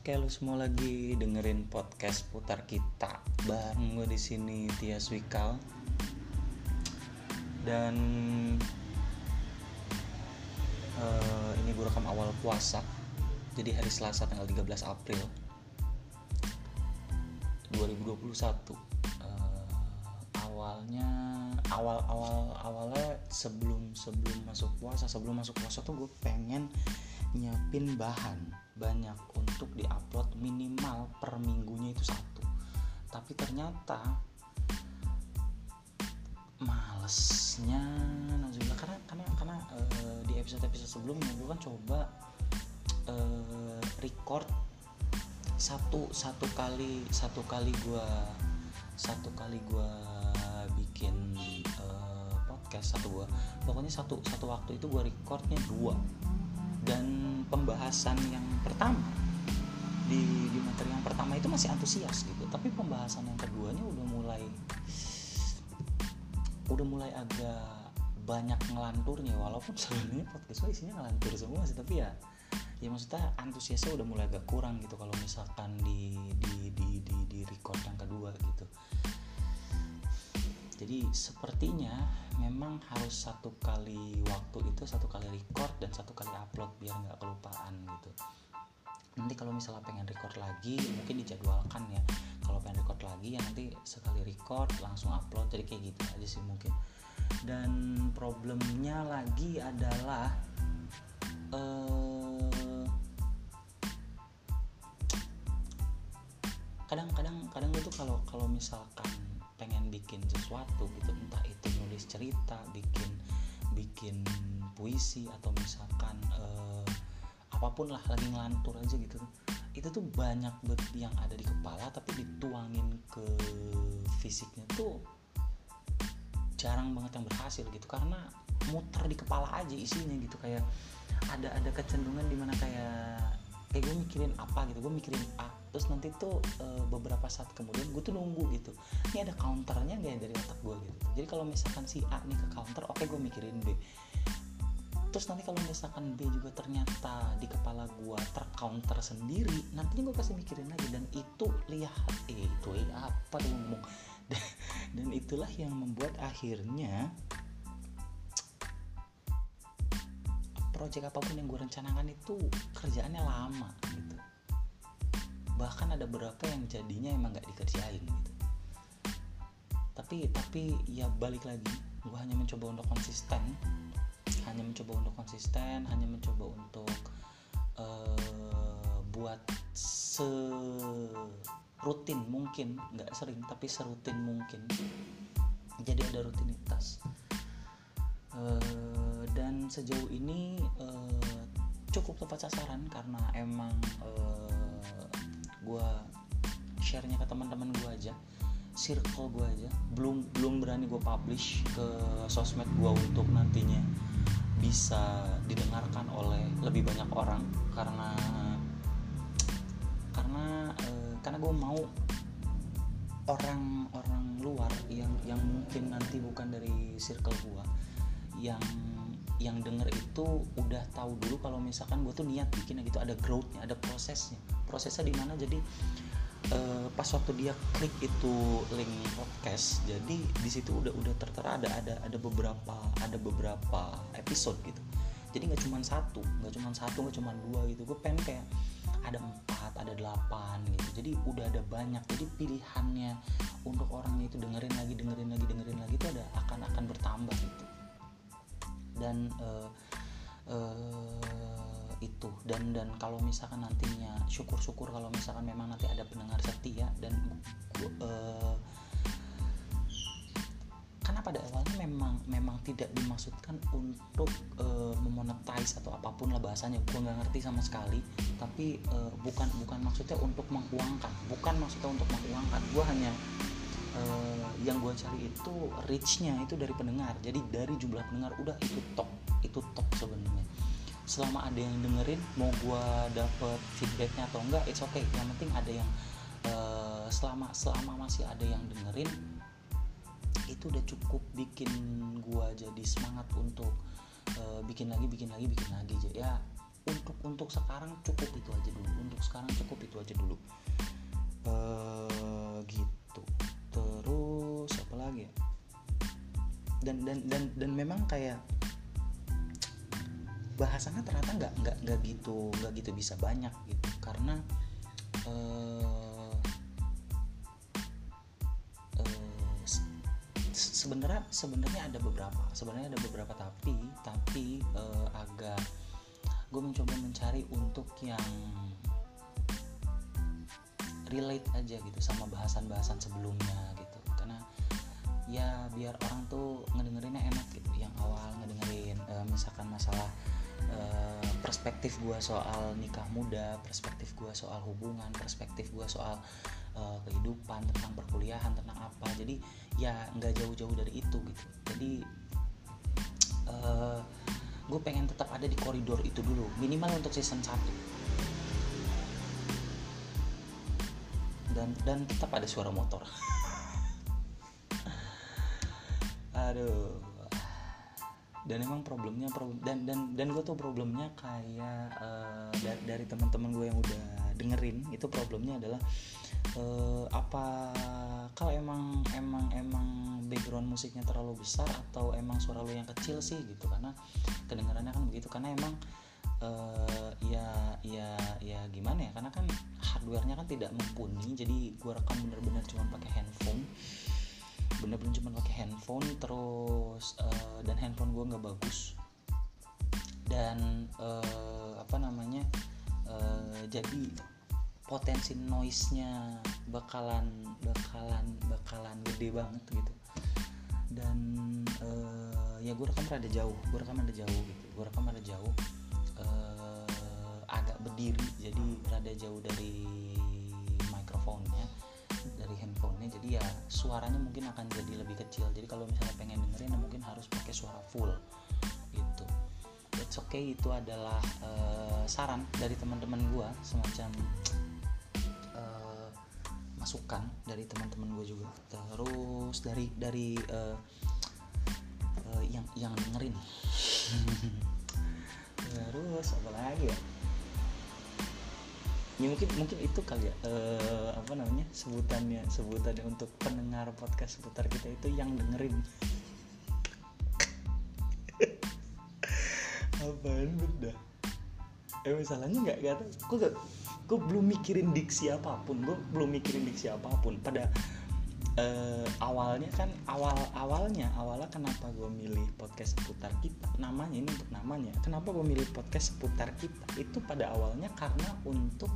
Oke, lu semua lagi dengerin podcast putar kita. Bareng gue di sini Tias Wikal. Dan uh, ini gue rekam awal puasa. Jadi hari Selasa tanggal 13 April 2021 uh, awalnya awal awal awalnya sebelum sebelum masuk puasa sebelum masuk puasa tuh gue pengen nyiapin bahan banyak untuk diupload minimal per minggunya itu satu. Tapi ternyata malesnya Nazula karena karena karena uh, di episode episode sebelumnya gue kan coba uh, record satu satu kali satu kali gue satu kali gue bikin uh, podcast satu gue pokoknya satu satu waktu itu gue recordnya dua. Dan pembahasan yang pertama di, di materi yang pertama itu masih antusias gitu. Tapi pembahasan yang keduanya udah mulai udah mulai agak banyak ngelanturnya. Walaupun sebenarnya podcast gue isinya ngelantur semua sih tapi ya ya maksudnya antusiasnya udah mulai agak kurang gitu. Kalau misalkan di di di di, di record jadi sepertinya memang harus satu kali waktu itu satu kali record dan satu kali upload biar nggak kelupaan gitu. Nanti kalau misalnya pengen record lagi mungkin dijadwalkan ya. Kalau pengen record lagi ya nanti sekali record langsung upload. Jadi kayak gitu aja sih mungkin. Dan problemnya lagi adalah eh, kadang-kadang kadang itu kalau kalau misalkan pengen bikin sesuatu gitu entah itu nulis cerita bikin bikin puisi atau misalkan uh, apa pun lah lagi ngelantur aja gitu. Itu tuh banyak yang ada di kepala tapi dituangin ke fisiknya tuh jarang banget yang berhasil gitu. Karena muter di kepala aja isinya gitu kayak ada ada kecenderungan di mana kayak kayak gue mikirin apa gitu gue mikirin A terus nanti tuh e, beberapa saat kemudian gue tuh nunggu gitu. Ini ada counternya gak ya dari otak gue gitu? Jadi kalau misalkan si A nih ke counter oke okay, gue mikirin B. Terus nanti kalau misalkan B juga ternyata di kepala gue tercounter sendiri nantinya gue kasih mikirin lagi. Dan itu lihat eh itu eh, apa tuh ngomong? Dan itulah yang membuat akhirnya project apa pun yang gue rencanakan itu kerjaannya lama gitu bahkan ada beberapa yang jadinya emang gak dikerjain gitu. Tapi tapi ya balik lagi gue hanya mencoba untuk konsisten. Hanya mencoba untuk konsisten hanya mencoba untuk uh, buat se rutin mungkin nggak sering tapi serutin mungkin. Jadi ada rutinitas. Uh, dan sejauh ini uh, cukup tepat sasaran karena emang uh, gue sharenya ke teman-teman gue aja. Circle gue aja. Belum belum berani gue publish ke sosmed gue untuk nantinya bisa didengarkan oleh lebih banyak orang. Karena karena uh, karena gue mau orang-orang luar yang yang mungkin nanti bukan dari circle gue yang yang denger itu udah tahu dulu kalau misalkan gue tuh niat bikin gitu ada growthnya ada prosesnya. Prosesnya di mana? Jadi uh, pas waktu dia klik itu link podcast jadi di situ udah udah tertera ada ada ada beberapa ada beberapa episode gitu. Jadi nggak cuma satu nggak cuma satu nggak cuma dua gitu. Gue pengen kayak ada empat ada delapan gitu. Jadi udah ada banyak. Jadi pilihannya untuk orangnya itu dengerin lagi dengerin lagi dengerin lagi itu ada akan akan bertambah gitu dan uh, uh, itu. Dan dan kalau misalkan nantinya syukur-syukur kalau misalkan memang nanti ada pendengar setia dan uh, karena pada awalnya memang memang tidak dimaksudkan untuk uh, memonetize atau apa pun lah bahasanya. Gue nggak ngerti sama sekali tapi uh, bukan bukan maksudnya untuk menguangkan. Bukan maksudnya untuk menguangkan. Gue hanya uh, yang gue cari itu reachnya itu dari pendengar. Jadi dari jumlah pendengar udah itu top itu top sebenarnya. Selama ada yang dengerin mau gue dapet feedbacknya atau enggak it's okay. Yang penting ada yang uh, selama selama masih ada yang dengerin itu udah cukup bikin gue jadi semangat untuk uh, bikin lagi bikin lagi bikin lagi. Ya untuk untuk sekarang cukup itu aja dulu. Untuk sekarang cukup itu aja dulu. Uh, gitu dan dan dan dan memang kayak bahasanya ternyata nggak nggak nggak gitu nggak gitu bisa banyak gitu. Karena uh, uh, sebenarnya sebenarnya ada beberapa sebenarnya ada beberapa tapi tapi uh, agak gue mencoba mencari untuk yang relate aja gitu sama bahasan-bahasan sebelumnya ya biar orang tuh ngedengerinnya enak gitu. Yang awal ngedengerin e, misalkan masalah e, perspektif gue soal nikah muda perspektif gue soal hubungan perspektif gue soal e, kehidupan tentang perkuliahan tentang apa. Jadi ya nggak jauh-jauh dari itu gitu. Jadi e, gue pengen tetap ada di koridor itu dulu. Minimal untuk season 1 dan dan tetap ada suara motor aduh. Dan emang problemnya problem dan dan dan gue tuh problemnya kayak uh, dari, dari teman-teman gue yang udah dengerin itu problemnya adalah uh, apa kalau emang emang emang background musiknya terlalu besar atau emang suara lo yang kecil sih gitu karena kedengarannya kan begitu. Karena emang uh, ya ya ya gimana ya karena kan hardwarenya kan tidak mumpuni jadi gue rekam bener-bener cuma pakai handphone bener-bener cuma pakai handphone terus uh, dan handphone gue nggak bagus. Dan uh, apa namanya uh, jadi potensi noise-nya bakalan bakalan bakalan gede banget gitu. Dan uh, ya gue rekam rada jauh gue rekam rada jauh gitu. Gue rekam rada jauh berdiri jadi rada jauh dari mikrofonnya dari handphonenya jadi ya suaranya mungkin akan jadi lebih kecil. Jadi kalau misalnya pengen dengerin ya mungkin harus pakai suara full gitu. It's okay itu adalah uh, saran dari teman-teman gue semacam uh, masukan dari teman-teman gue juga. Terus dari dari uh, uh, yang yang dengerin. Terus apa lagi ya ya mungkin mungkin itu kali ya uh, apa namanya sebutannya sebutannya untuk pendengar podcast seputar kita itu yang dengerin. Apaan beda eh masalahnya nggak gue gue belum mikirin diksi apa pun gue belum mikirin diksi apa pun. Pada uh, awalnya kan awal awalnya awalnya kenapa gue milih podcast seputar kita? Namanya ini untuk namanya. Kenapa gue milih podcast seputar kita? Itu pada awalnya karena untuk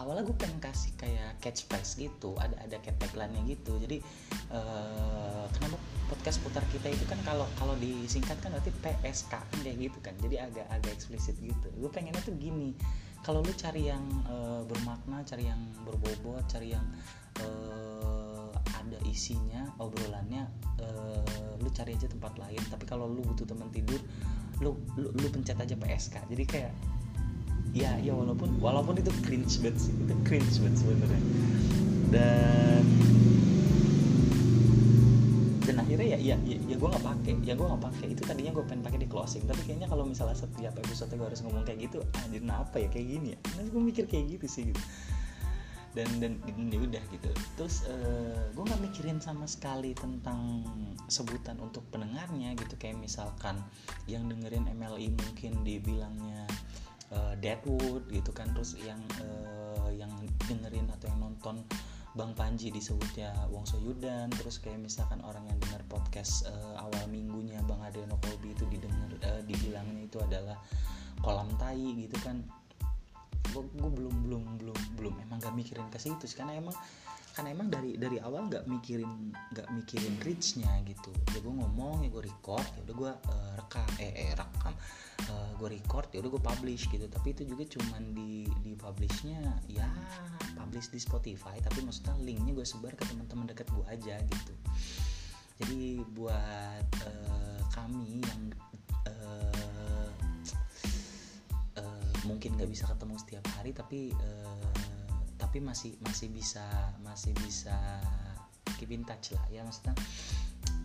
awalnya gue pengen kasih kayak catchphrase gitu ada ada tagline-nya gitu. Jadi uh, kenapa podcast putar kita itu kan kalau kalau disingkat kan berarti PSK kayak gitu kan. Jadi agak agak eksplisit gitu. Gue pengennya tuh gini kalau lu cari yang uh, bermakna cari yang berbobot cari yang uh, ada isinya obrolannya uh, lu cari aja tempat lain. Tapi kalau lu butuh teman tidur lu, lu lu pencet aja PSK jadi kayak ya ya walaupun walaupun itu cringe banget sih. Itu cringe banget sebenarnya. Dan dan akhirnya ya ya ya, ya gue nggak pakai ya gue nggak pakai. Itu tadinya gue pengen pakai di closing. Tapi kayaknya kalau misalnya setiap episode gue harus ngomong kayak gitu anjir apa ya kayak gini ya? Nah gue mikir kayak gitu sih gitu dan dan, dan ya udah gitu. Terus uh, eh, gue nggak mikirin sama sekali tentang sebutan untuk pendengarnya gitu. Kayak misalkan yang dengerin MLI mungkin dibilangnya uh, Deadwood gitu kan. Terus yang uh, yang dengerin atau yang nonton Bang Panji disebutnya Wong Soyudan terus kayak misalkan orang yang dengar podcast uh, awal minggunya Bang Adriano Kolbi itu didengar uh, dibilangnya itu adalah kolam tai gitu kan gue belum belum belum belum emang gak mikirin ke situ sih karena emang karena emang dari dari awal nggak mikirin nggak mikirin reachnya gitu. Ya gue ngomong ya gue record ya udah gue uh, rekam eh, eh rekam uh, eh, gue record ya udah gue publish gitu. Tapi itu juga cuman di di publishnya ya publish di Spotify tapi maksudnya linknya gue sebar ke teman-teman dekat gue aja gitu. Jadi buat uh, kami yang uh, mungkin nggak bisa ketemu setiap hari tapi uh, tapi masih masih bisa masih bisa keep in touch lah. Ya maksudnya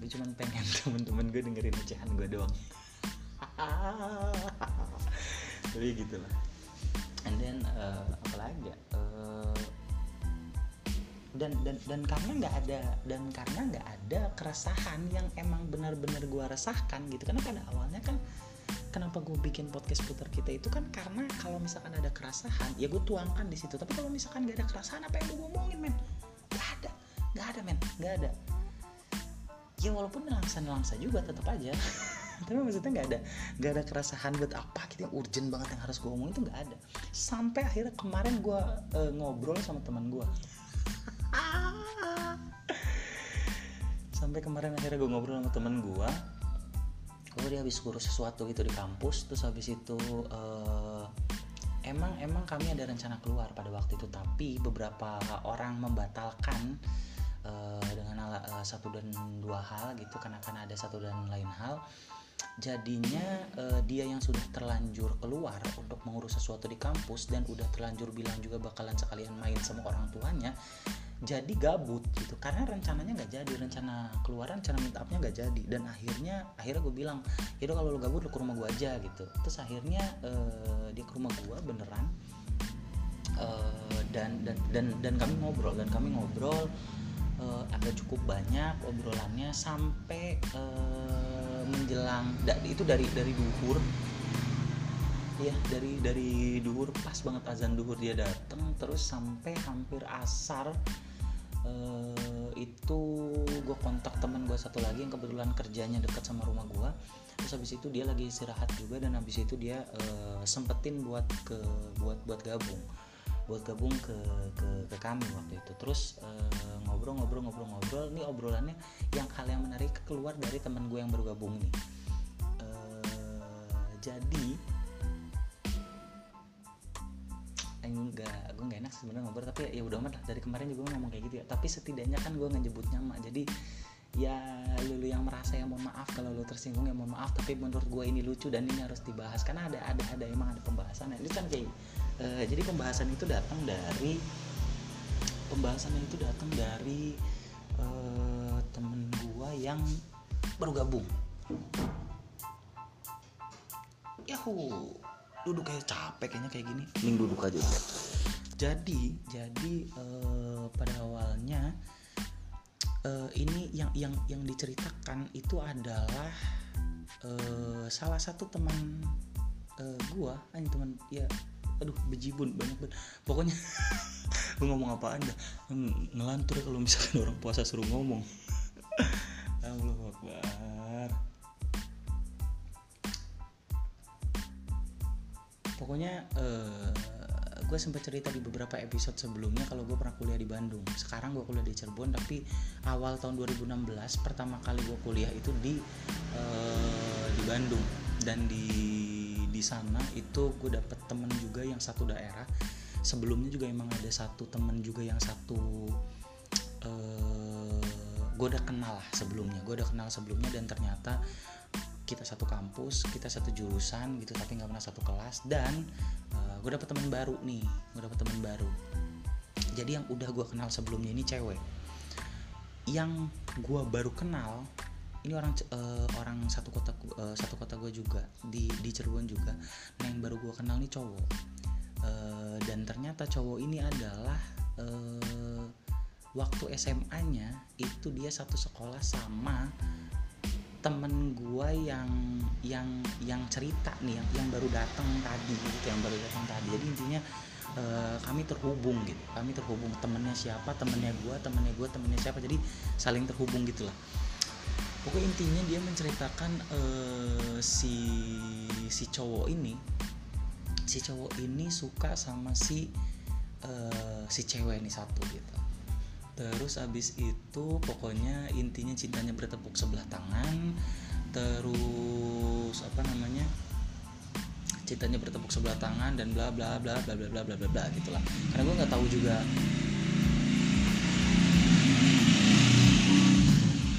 gue cuman pengen temen-temen gue dengerin ocehan gue doang. Jadi gitu lah. And then uh, apa lagi ya? Uh, dan dan dan karena nggak ada dan karena nggak ada keresahan yang emang benar-benar gue resahkan gitu karena pada awalnya kan kenapa gue bikin podcast putar kita itu kan karena kalau misalkan ada keresahan ya gue tuangkan di situ. Tapi kalau misalkan nggak ada keresahan apa yang gue ngomongin men? Nggak ada. Nggak ada men. Nggak ada. Ya walaupun nelangsa-nelangsa juga tetap aja. Tapi maksudnya nggak ada. Nggak ada keresahan buat apa gitu yang urgent banget yang harus gue ngomong itu nggak ada. Sampai akhirnya kemarin gue uh, ngobrol sama teman gue sampai kemarin akhirnya gue ngobrol sama temen gue gue dia habis ngurus sesuatu gitu di kampus terus habis itu uh, emang emang kami ada rencana keluar pada waktu itu. Tapi beberapa orang membatalkan uh, dengan uh, satu dan dua hal gitu karena kan ada satu dan lain hal. Jadinya uh, dia yang sudah terlanjur keluar untuk mengurus sesuatu di kampus dan udah terlanjur bilang juga bakalan sekalian main sama orang tuanya jadi gabut gitu. Karena rencananya nggak jadi rencana keluaran rencana minta upnya nggak jadi. Dan akhirnya akhirnya gue bilang itu kalau lu gabut lu ke rumah gue aja gitu. Terus akhirnya uh, dia ke rumah gue beneran. Uh, dan dan dan dan kami ngobrol dan kami ngobrol uh, agak cukup banyak obrolannya sampai uh, menjelang itu dari dari duhur. Ya dari dari duhur pas banget azan duhur dia datang terus sampai hampir asar uh, itu gue kontak teman gue satu lagi yang kebetulan kerjanya dekat sama rumah gue terus habis itu dia lagi istirahat juga dan habis itu dia uh, sempetin buat ke buat buat gabung. Buat gabung ke ke, ke kami waktu itu. Terus ngobrol-ngobrol-ngobrol-ngobrol ini obrolannya yang hal yang menarik keluar dari teman gue yang baru gabung nih uh, jadi enggak gue nggak enak sebenarnya ngobrol tapi ya udah amat dari kemarin juga gue ngomong kayak gitu ya. Tapi setidaknya kan gue ngejebutnya mak jadi ya lulu yang merasa yang mohon maaf. Kalau lu tersinggung ya mohon maaf. Tapi menurut gue ini lucu dan ini harus dibahas. Karena ada ada ada emang ada pembahasan. Itu kan kayak uh, jadi pembahasan itu datang dari pembahasan itu datang dari uh, temen gue yang baru gabung. Yahoo duduk kayak capek kayaknya kayak gini. Mending duduk aja. Jadi jadi uh, pada awalnya uh, ini yang yang yang diceritakan itu adalah uh, salah satu teman uh, gua ini teman ya aduh bejibun banyak banget. Pokoknya gue ngomong apa anda ngelantur kalau misalkan orang puasa suruh ngomong. Allah Akbar pokoknya uh, eh, gue sempat cerita di beberapa episode sebelumnya kalau gue pernah kuliah di Bandung. Sekarang gue kuliah di Cirebon tapi awal tahun 2016 pertama kali gue kuliah itu di uh, di Bandung. Dan di di sana itu gue dapet temen juga yang satu daerah. Sebelumnya juga emang ada satu temen juga yang satu uh, eh, gue udah kenal lah sebelumnya. Gue udah kenal sebelumnya dan ternyata kita satu kampus kita satu jurusan gitu tapi nggak pernah satu kelas. Dan uh, eh, gue dapet teman baru nih gue dapet teman baru. Jadi yang udah gue kenal sebelumnya ini cewek. Yang gue baru kenal ini orang uh, orang satu kota uh, satu kota gue juga di di Cirebon juga. Nah yang baru gue kenal nih cowok. Uh, dan ternyata cowok ini adalah uh, waktu SMA-nya itu dia satu sekolah sama temen gue yang yang yang cerita nih yang yang baru datang tadi gitu yang baru datang tadi. Jadi intinya uh, kami terhubung gitu kami terhubung. Temennya siapa temennya gue temennya gue temennya siapa. Jadi saling terhubung gitulah pokoknya intinya dia menceritakan uh, si si cowok ini si cowok ini suka sama si uh, si cewek ini satu gitu terus abis itu pokoknya intinya cintanya bertepuk sebelah tangan. Terus apa namanya cintanya bertepuk sebelah tangan dan bla bla bla bla bla bla bla bla bla gitulah karena gue nggak tahu juga.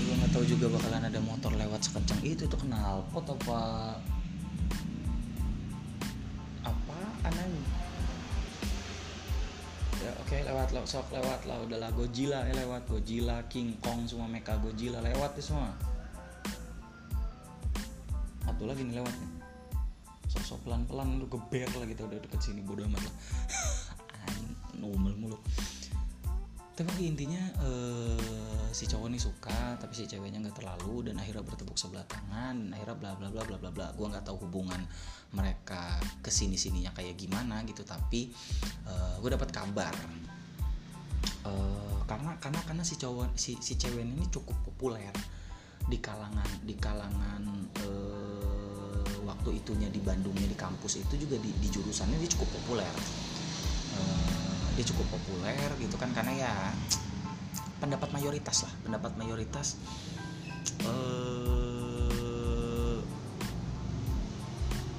Gue nggak tahu juga bakalan ada motor lewat sekencang itu itu kenal pot apa lewat sok lewat lah udahlah Godzilla ya lewat. Godzilla King Kong semua Mecha Godzilla lewat ya semua. Satu lagi nih lewat nih. Sosok pelan pelan lu geber lah gitu udah deket sini bodo amat lah. Numel mulu. Tapi intinya uh, si cowok nih suka tapi si ceweknya nggak terlalu dan akhirnya bertepuk sebelah tangan dan akhirnya bla bla bla bla bla bla. Gue nggak tahu hubungan mereka ke sini sininya kayak gimana gitu tapi uh, eh, gue dapat kabar uh, karena karena karena si cowok si si cewek ini cukup populer di kalangan di kalangan uh, waktu itunya di Bandungnya di kampus itu juga di, di jurusannya dia cukup populer. Dia cukup populer gitu kan karena ya pendapat mayoritas lah pendapat mayoritas eh,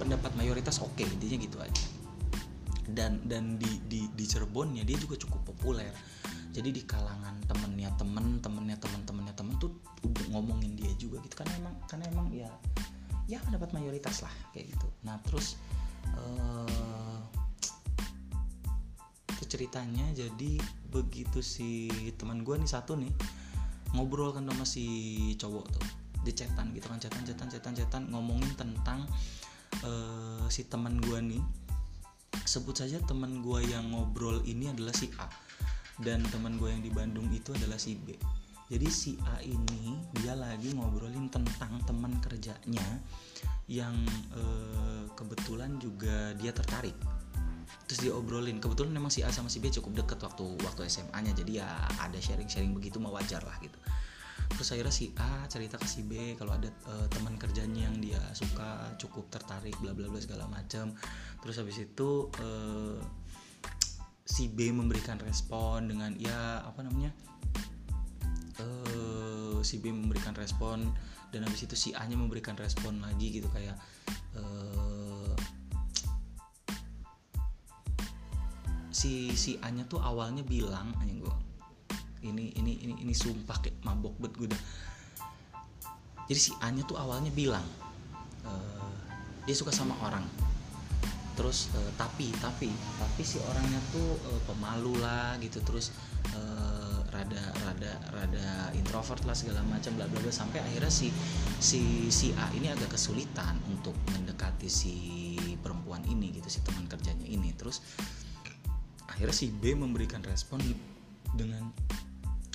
pendapat mayoritas oke okay, intinya gitu aja. Dan dan di di di Cirebonnya dia juga cukup populer jadi di kalangan temennya temen temennya temen temennya temen tuh ngomongin dia juga gitu. Karena emang karena emang ya ya pendapat mayoritas lah kayak gitu. Nah terus uh, ceritanya jadi begitu si teman gue nih satu nih ngobrol kan sama si cowok tuh. Di chatan gitu kan chatan chatan chatan chatan ngomongin tentang uh, si teman gue nih. Sebut saja teman gue yang ngobrol ini adalah si A dan teman gue yang di Bandung itu adalah si B. Jadi si A ini dia lagi ngobrolin tentang teman kerjanya yang uh, kebetulan juga dia tertarik. Terus diobrolin. Kebetulan memang si A sama si B cukup deket waktu waktu SMA nya jadi ya ada sharing sharing begitu mau wajar lah gitu. Terus akhirnya si A cerita ke si B kalau ada uh, teman kerjanya yang dia suka cukup tertarik bla bla bla segala macam terus habis itu uh, si B memberikan respon dengan ya apa namanya uh, si B memberikan respon dan habis itu si A nya memberikan respon lagi gitu kayak uh, si si Anya tuh awalnya bilang anjing gue ini ini ini ini sumpah kayak mabok bet gue dah jadi si Anya tuh awalnya bilang uh, dia suka sama orang terus uh, tapi tapi tapi si orangnya tuh uh, pemalu lah gitu terus uh, rada rada rada introvert lah segala macam bla bla bla sampai akhirnya si si si A ini agak kesulitan untuk mendekati si perempuan ini gitu si teman kerjanya ini. Terus akhirnya si B memberikan respon dengan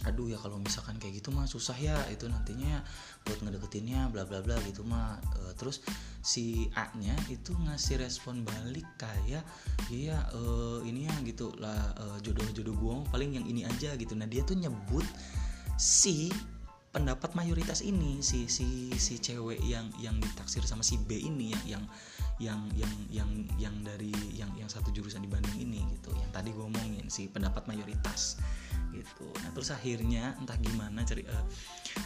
aduh ya kalau misalkan kayak gitu mah susah ya itu nantinya buat ngedeketinnya bla bla bla gitu mah. E, terus si A nya itu ngasih respon balik kayak iya e, ini ya gitu. Lah e, jodoh jodoh gue paling yang ini aja gitu. Nah dia tuh nyebut si pendapat mayoritas ini si si si cewek yang yang ditaksir sama si B ini yang yang yang yang yang yang dari yang yang satu jurusan di Bandung ini gitu. Yang tadi gue ngomongin si pendapat mayoritas gitu. Nah terus akhirnya entah gimana cari uh,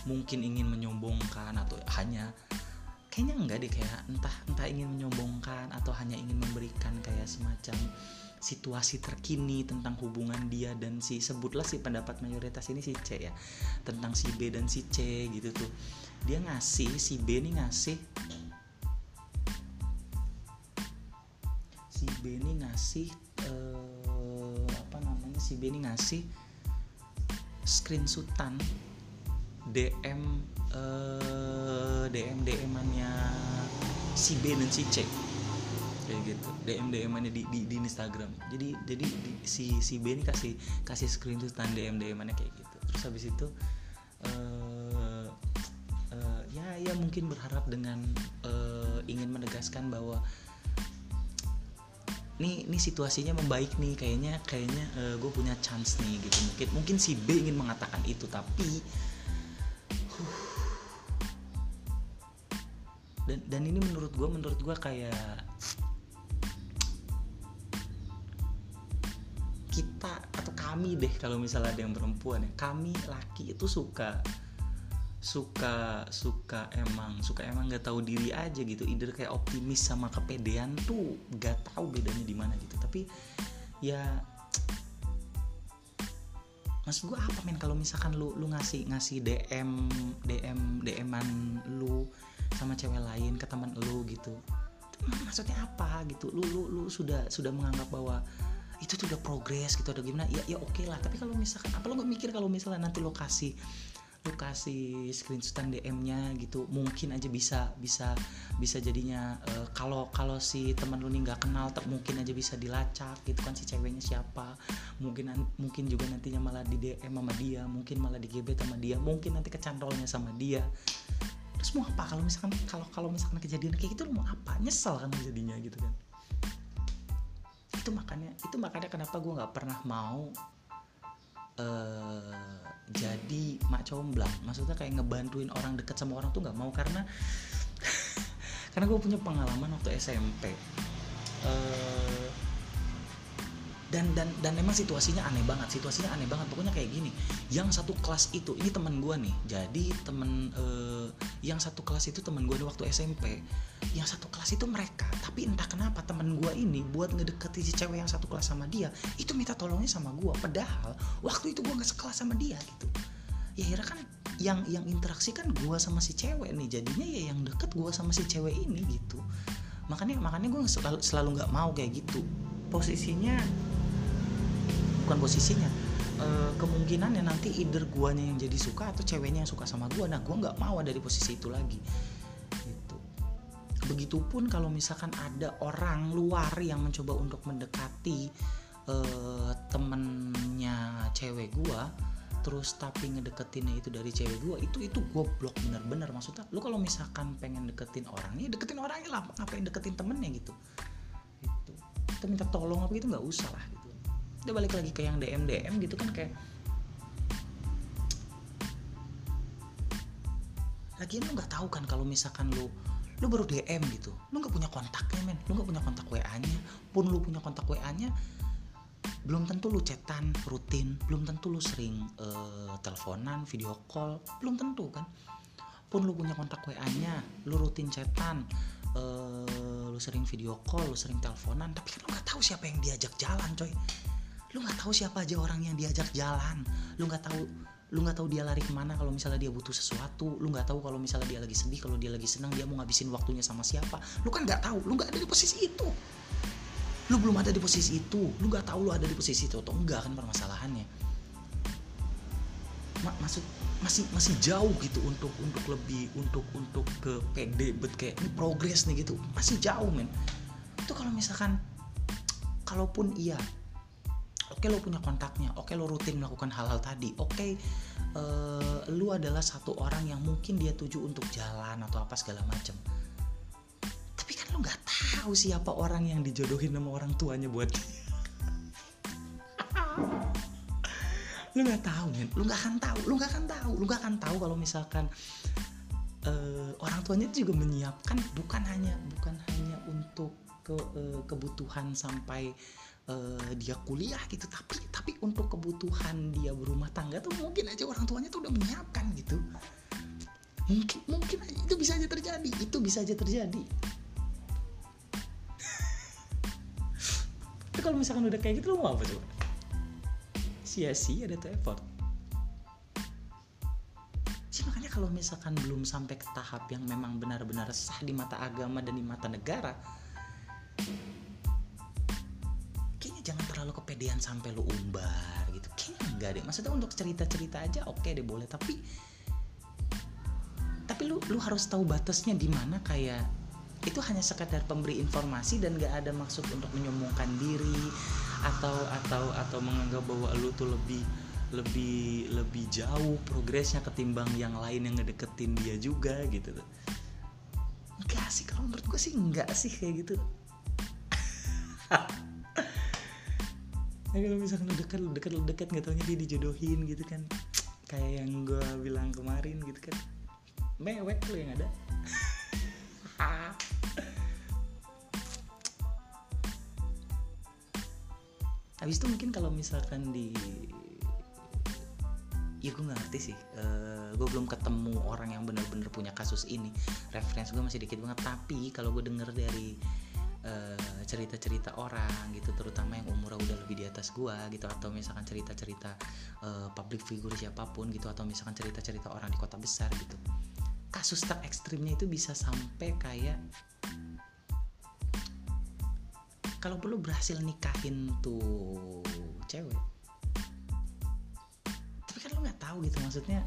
mungkin ingin menyombongkan atau hanya kayaknya enggak deh kayak entah entah ingin menyombongkan atau hanya ingin memberikan kayak semacam situasi terkini tentang hubungan dia dan si sebutlah si pendapat mayoritas ini si C ya tentang si B dan si C gitu tuh. Dia ngasih si B ini ngasih si B ini ngasih uh, apa namanya si B ini ngasih screenshotan DM uh, DM DM nya si B dan si C kayak gitu. DM DM annya di, di, di Instagram. Jadi jadi di, si si B ini kasih kasih screenshotan DM DM annya kayak gitu. Terus habis itu uh, uh, ya ya mungkin berharap dengan uh, ingin menegaskan bahwa nih nih situasinya membaik nih kayaknya kayaknya uh, gue punya chance nih gitu. Mungkin mungkin si B ingin mengatakan itu tapi dan dan ini menurut gue menurut gue kayak kami deh kalau misalnya ada yang perempuan ya. Kami laki itu suka suka suka emang suka emang nggak tahu diri aja gitu. Either kayak optimis sama kepedean tuh nggak tahu bedanya di mana gitu. Tapi ya mas gue apa men? Kalau misalkan lu lu ngasih ngasih DM DM DMan lu sama cewek lain ke teman lu gitu maksudnya apa gitu? Lu lu lu sudah sudah menganggap bahwa itu tuh udah progres gitu ada gimana? Ya ya oke okay lah. Tapi kalau misalkan apa lo gak mikir kalau misalnya nanti lokasi lu kasih screenshotan DM-nya gitu mungkin aja bisa bisa bisa jadinya uh, kalau kalau si teman lu nih nggak kenal ter mungkin aja bisa dilacak gitu kan si ceweknya siapa. Mungkin mungkin juga nantinya malah di DM sama dia mungkin malah di GB sama dia mungkin nanti kecantolnya sama dia. Terus mau apa? Kalau misalkan kalau kalau misalkan kejadian kayak gitu lu mau apa? Nyesel kan jadinya gitu kan itu makanya itu makanya kenapa gue nggak pernah mau uh, jadi mak comblang. Maksudnya kayak ngebantuin orang deket sama orang tuh nggak mau karena karena gue punya pengalaman waktu SMP uh, dan dan dan emang situasinya aneh banget situasinya aneh banget. Pokoknya kayak gini yang satu kelas itu ini teman gue nih jadi temen uh, yang satu kelas itu teman gue waktu SMP yang satu kelas itu mereka tapi entah kenapa teman gue ini buat ngedeketi si cewek yang satu kelas sama dia itu minta tolongnya sama gue padahal waktu itu gue nggak sekelas sama dia gitu. Ya akhirnya kan yang yang interaksi kan gue sama si cewek nih jadinya ya yang deket gue sama si cewek ini gitu. Makanya makanya gue selalu selalu nggak mau kayak gitu. Posisinya bukan posisinya. E, kemungkinannya nanti either guanya yang jadi suka atau ceweknya yang suka sama gua. Nah gua nggak mau ada di posisi itu lagi. Gitu. Begitupun kalau misalkan ada orang luar yang mencoba untuk mendekati e, temennya cewek gua terus tapi ngedeketinnya itu dari cewek gua itu itu goblok bener-bener. Maksudnya lu kalau misalkan pengen deketin orangnya deketin orangnya lah. Ngapain deketin temennya gitu? Itu minta tolong apa gitu nggak usah lah udah balik lagi ke yang DM DM gitu kan kayak lagian lu nggak tahu kan kalau misalkan lu lu baru DM gitu lu nggak punya kontaknya men. Lu nggak punya kontak WA nya pun lu punya kontak WA nya belum tentu lu chatan rutin. Belum tentu lu sering uh, teleponan video call. Belum tentu kan. Pun lu punya kontak WA nya lu rutin chatan uh, lu sering video call lu sering teleponan. Tapi kan lu nggak tahu siapa yang diajak jalan coy lu nggak tahu siapa aja orang yang diajak jalan. Lu nggak tahu lu nggak tahu dia lari ke mana kalau misalnya dia butuh sesuatu. Lu nggak tahu kalau misalnya dia lagi sedih kalau dia lagi senang dia mau ngabisin waktunya sama siapa. Lu kan nggak tahu lu nggak ada di posisi itu. Lu belum ada di posisi itu. Lu nggak tahu lu ada di posisi itu atau enggak kan permasalahannya. Ma maksud masih masih jauh gitu untuk untuk lebih untuk untuk ke PD bet kayak ini progres nih gitu. Masih jauh men. Itu kalau misalkan kalaupun iya oke lo punya kontaknya. Oke lo rutin melakukan hal-hal tadi. Oke uh, lu adalah satu orang yang mungkin dia tuju untuk jalan atau apa segala macam tapi kan lo nggak tahu siapa orang yang dijodohin sama orang tuanya buat lu nggak tahu men lu nggak akan tahu. Lu nggak akan tahu. Lu nggak akan tahu kalau misalkan uh, orang tuanya juga menyiapkan bukan hanya bukan hanya untuk ke uh, kebutuhan sampai uh, dia kuliah gitu tapi tapi untuk kebutuhan dia berumah tangga tuh mungkin aja orang tuanya tuh udah menyiapkan gitu. Mungkin mungkin aja, itu bisa aja terjadi itu bisa aja terjadi. Tapi kalau misalkan udah kayak gitu lo mau apa coba? Sia-sia ada tuh effort. Sih makanya kalau misalkan belum sampai ke tahap yang memang benar-benar sah di mata agama dan di mata negara jangan terlalu kepedean sampai lu umbar gitu. Kayaknya enggak deh. Maksudnya untuk cerita-cerita aja oke okay deh boleh. Tapi tapi lu lu harus tahu batasnya di mana kayak itu hanya sekadar pemberi informasi dan gak ada maksud untuk menyombongkan diri atau atau atau menganggap bahwa lu tuh lebih lebih lebih jauh progresnya ketimbang yang lain yang ngedeketin dia juga gitu. Enggak sih kalau menurut gue sih enggak sih kayak gitu tapi kalau misalkan dekat dekat dekat nggak taunya dia dijodohin gitu kan. Kayak yang gue bilang kemarin gitu kan. Mewek lu yang ada. Habis itu mungkin kalau misalkan di ya gue nggak ngerti sih. Uh, eh, gue belum ketemu orang yang benar-benar punya kasus ini. Referensi gue masih dikit banget. Tapi kalau gue denger dari cerita-cerita uh, orang gitu terutama yang umurnya udah lebih di atas gua gitu atau misalkan cerita-cerita uh, public figure siapa pun gitu atau misalkan cerita-cerita orang di kota besar gitu. Kasus tak ekstrimnya itu bisa sampai kayak kalau perlu berhasil nikahin tuh cewek. Tapi kan lo nggak tahu gitu maksudnya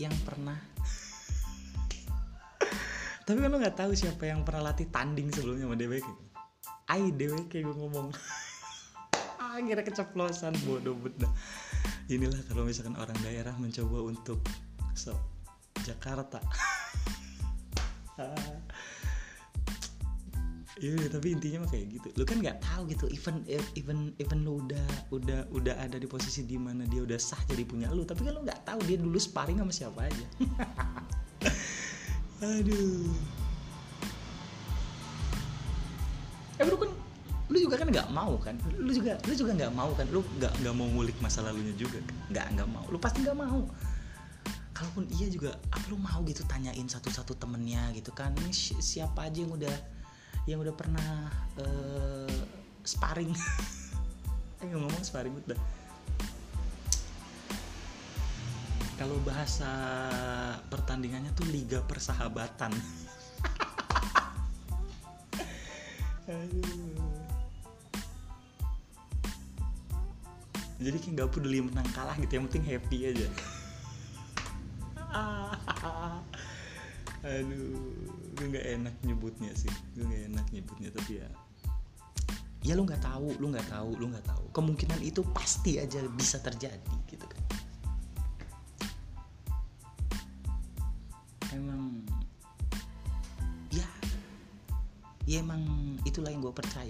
yang pernah tapi kan lo nggak tahu siapa yang pernah latih tanding sebelumnya sama DWK Ai DWK gue ngomong. Akhirnya keceplosan bodoh bedah inilah kalau misalkan orang daerah mencoba untuk so Jakarta. Iya, tapi intinya mah kayak gitu. Lu kan nggak tahu gitu, even even even lu udah udah udah ada di posisi di mana dia udah sah jadi punya lu, tapi kan lu nggak tahu dia dulu sparring sama siapa aja. Aduh. Eh bro kan lu juga kan nggak mau kan? Lu juga lu juga nggak mau kan? Lu nggak nggak mau ngulik masa lalunya juga? Nggak nggak mau. Lu pasti nggak mau. Kalaupun iya juga apa lu mau gitu tanyain satu-satu temennya gitu kan? Ini siapa aja yang udah yang udah pernah uh, sparring? Ayo ngomong sparring udah kalau bahasa pertandingannya tuh liga persahabatan. Jadi kayak nggak peduli menang kalah gitu yang penting happy aja. Aduh gue nggak enak nyebutnya sih. Gue nggak enak nyebutnya tapi ya. Ya lu nggak tahu lu nggak tahu lu nggak tahu. Kemungkinan itu pasti aja bisa terjadi gitu kan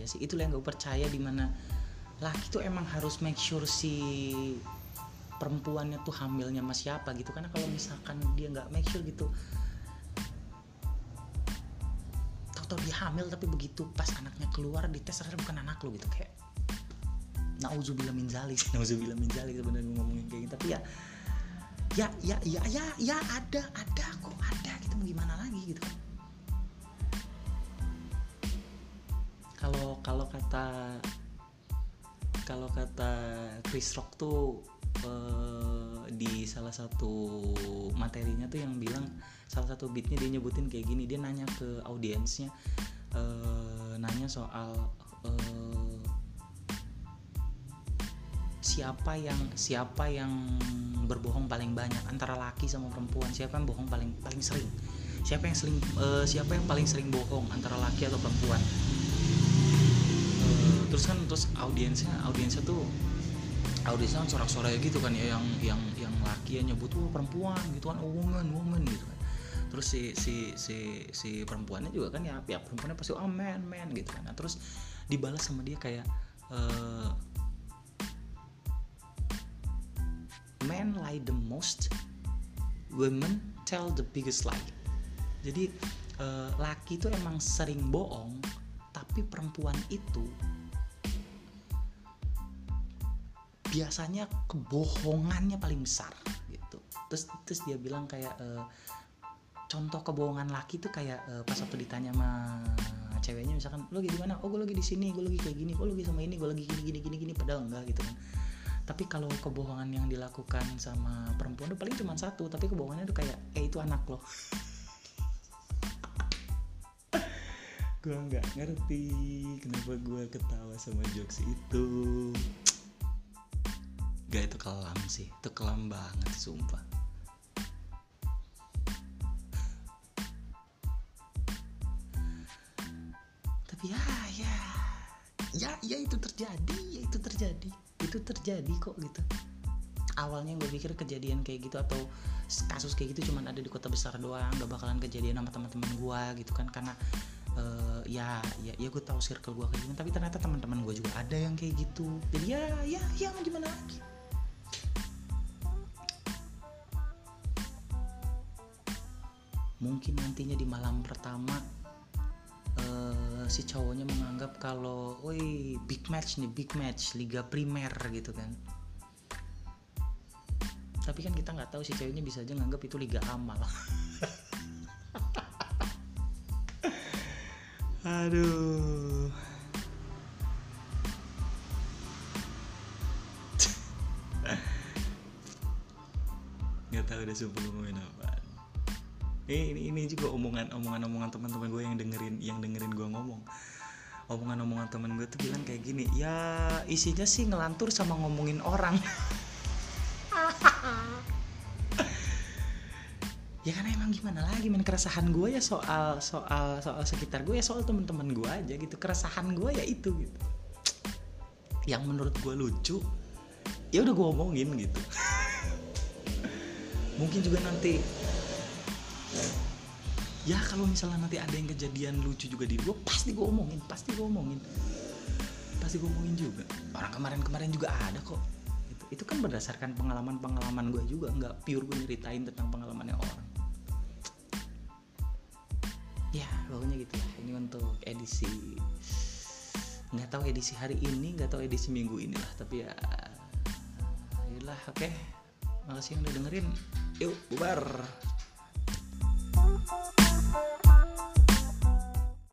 percaya sih. Itulah yang gue percaya di mana laki tuh emang harus make sure si perempuannya tuh hamilnya sama siapa gitu. Karena kalau misalkan dia nggak make sure gitu tau dia hamil tapi begitu pas anaknya keluar di tes ternyata bukan anak lo gitu. Kayak nauzubillah min zalik. Nauzubillah min zalik sebenarnya ngomongin kayak gitu tapi ya ya ya ya ya ya ada ada kok ada. Gitu mau gimana lagi gitu kalau kalau kata kalau kata Chris Rock tuh uh, di salah satu materinya tuh yang bilang salah satu beatnya dia nyebutin kayak gini dia nanya ke audiensnya uh, nanya soal uh, siapa yang siapa yang berbohong paling banyak antara laki sama perempuan siapa yang bohong paling paling sering? Siapa yang sering uh, siapa yang paling sering bohong antara laki atau perempuan terus kan terus audiensnya audiensnya tuh audiensnya kan sorak-sorai gitu kan ya yang yang yang laki yang nyebut oh, perempuan gitu kan oh, woman woman gitu kan. Terus si si si si perempuannya juga kan ya pihak perempuannya pasti oh man man gitu kan. Nah, terus dibalas sama dia kayak uh, men lie the most women tell the biggest lie. Jadi uh, laki itu emang sering bohong tapi perempuan itu biasanya kebohongannya paling besar gitu. Terus terus dia bilang kayak e, contoh kebohongan laki tuh kayak e, pas waktu ditanya sama ceweknya misalkan lo lagi mana? Oh gue lagi di sini gue lagi kayak gini gue lagi sama ini gue lagi gini gini gini gini padahal enggak gitu kan. Tapi kalau kebohongan yang dilakukan sama perempuan itu paling cuma satu tapi kebohongannya tuh kayak eh itu anak lo. Gue nggak ngerti kenapa gue ketawa sama jokes itu Gak itu kelam sih. Itu kelam banget sumpah. Tapi ya ya. Ya ya itu terjadi Ya itu terjadi. Itu terjadi kok gitu. Awalnya gue pikir kejadian kayak gitu Atau kasus kayak gitu cuman ada di kota besar doang Gak bakalan kejadian sama teman-teman gue gitu kan. Karena uh, ya ya ya gue tahu circle gue kayak gimana. Tapi ternyata teman-teman gue juga ada yang kayak gitu. Jadi ya ya ya gimana lagi mungkin nantinya di malam pertama uh, si cowoknya menganggap kalau, woi big match nih big match liga primer gitu kan. Tapi kan kita nggak tahu si ceweknya bisa aja nganggap itu liga amal. Aduh. nggak tahu udah sumpah ngomongin apa ini ini, ini juga omongan omongan omongan teman-teman gue yang dengerin yang dengerin gue ngomong. Omongan omongan teman gue tuh bilang kayak gini ya isinya sih ngelantur sama ngomongin orang. Ya karena emang gimana lagi men? Keresahan gue ya soal soal soal sekitar gue ya soal teman-teman gue aja gitu. Keresahan gue ya itu gitu. Yang menurut gue lucu ya udah gue omongin gitu. Mungkin juga nanti ya kalau misalnya nanti ada yang kejadian lucu juga di gue pasti gue omongin pasti gue omongin. Pasti gue omongin juga. Orang kemarin-kemarin juga ada kok. Itu, itu kan berdasarkan pengalaman-pengalaman gue juga nggak pure gue nyeritain tentang pengalamannya orang. Ya pokoknya gitu lah. Ini untuk edisi nggak tahu edisi hari ini nggak tahu edisi minggu inilah tapi ya inilah oke. Okay. makasih yang udah dengerin. Yuk bubar